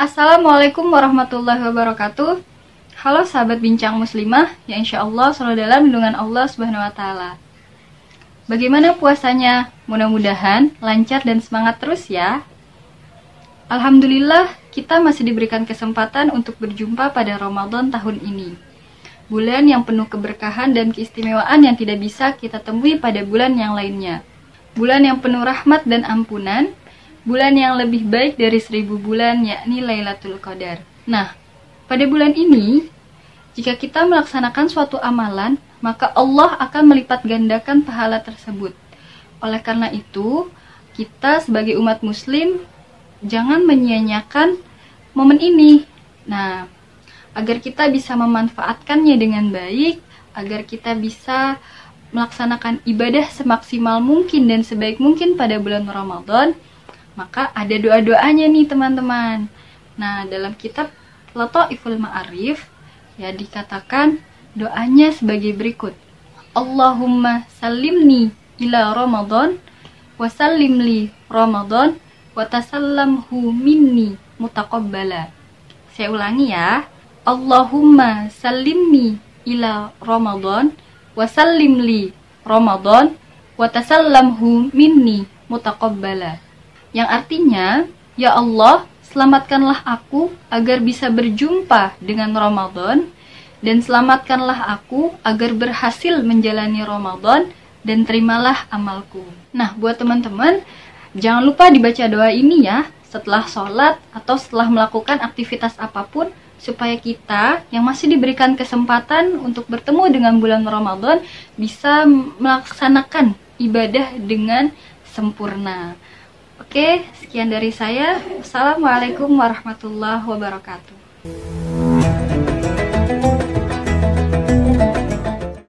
Assalamualaikum warahmatullahi wabarakatuh. Halo sahabat bincang muslimah, yang insya Allah selalu dalam lindungan Allah Subhanahu wa Ta'ala. Bagaimana puasanya? Mudah-mudahan lancar dan semangat terus ya. Alhamdulillah, kita masih diberikan kesempatan untuk berjumpa pada Ramadan tahun ini. Bulan yang penuh keberkahan dan keistimewaan yang tidak bisa kita temui pada bulan yang lainnya. Bulan yang penuh rahmat dan ampunan, bulan yang lebih baik dari seribu bulan yakni Lailatul Qadar. Nah, pada bulan ini, jika kita melaksanakan suatu amalan, maka Allah akan melipat gandakan pahala tersebut. Oleh karena itu, kita sebagai umat muslim jangan menyia-nyiakan momen ini. Nah, agar kita bisa memanfaatkannya dengan baik, agar kita bisa melaksanakan ibadah semaksimal mungkin dan sebaik mungkin pada bulan Ramadan, maka ada doa-doanya nih teman-teman. Nah, dalam kitab Lataiful Ma'arif ya dikatakan doanya sebagai berikut. Allahumma salimni ila Ramadan wa sallim Ramadan wa tasallamhu minni mutaqabbala. Saya ulangi ya. Allahumma salimni ila Ramadan wa sallim Ramadan wa tasallamhu minni mutaqabbala yang artinya, Ya Allah, selamatkanlah aku agar bisa berjumpa dengan Ramadan dan selamatkanlah aku agar berhasil menjalani Ramadan dan terimalah amalku. Nah, buat teman-teman, jangan lupa dibaca doa ini ya setelah sholat atau setelah melakukan aktivitas apa pun supaya kita yang masih diberikan kesempatan untuk bertemu dengan bulan Ramadan bisa melaksanakan ibadah dengan sempurna. Oke, sekian dari saya. Assalamualaikum warahmatullahi wabarakatuh.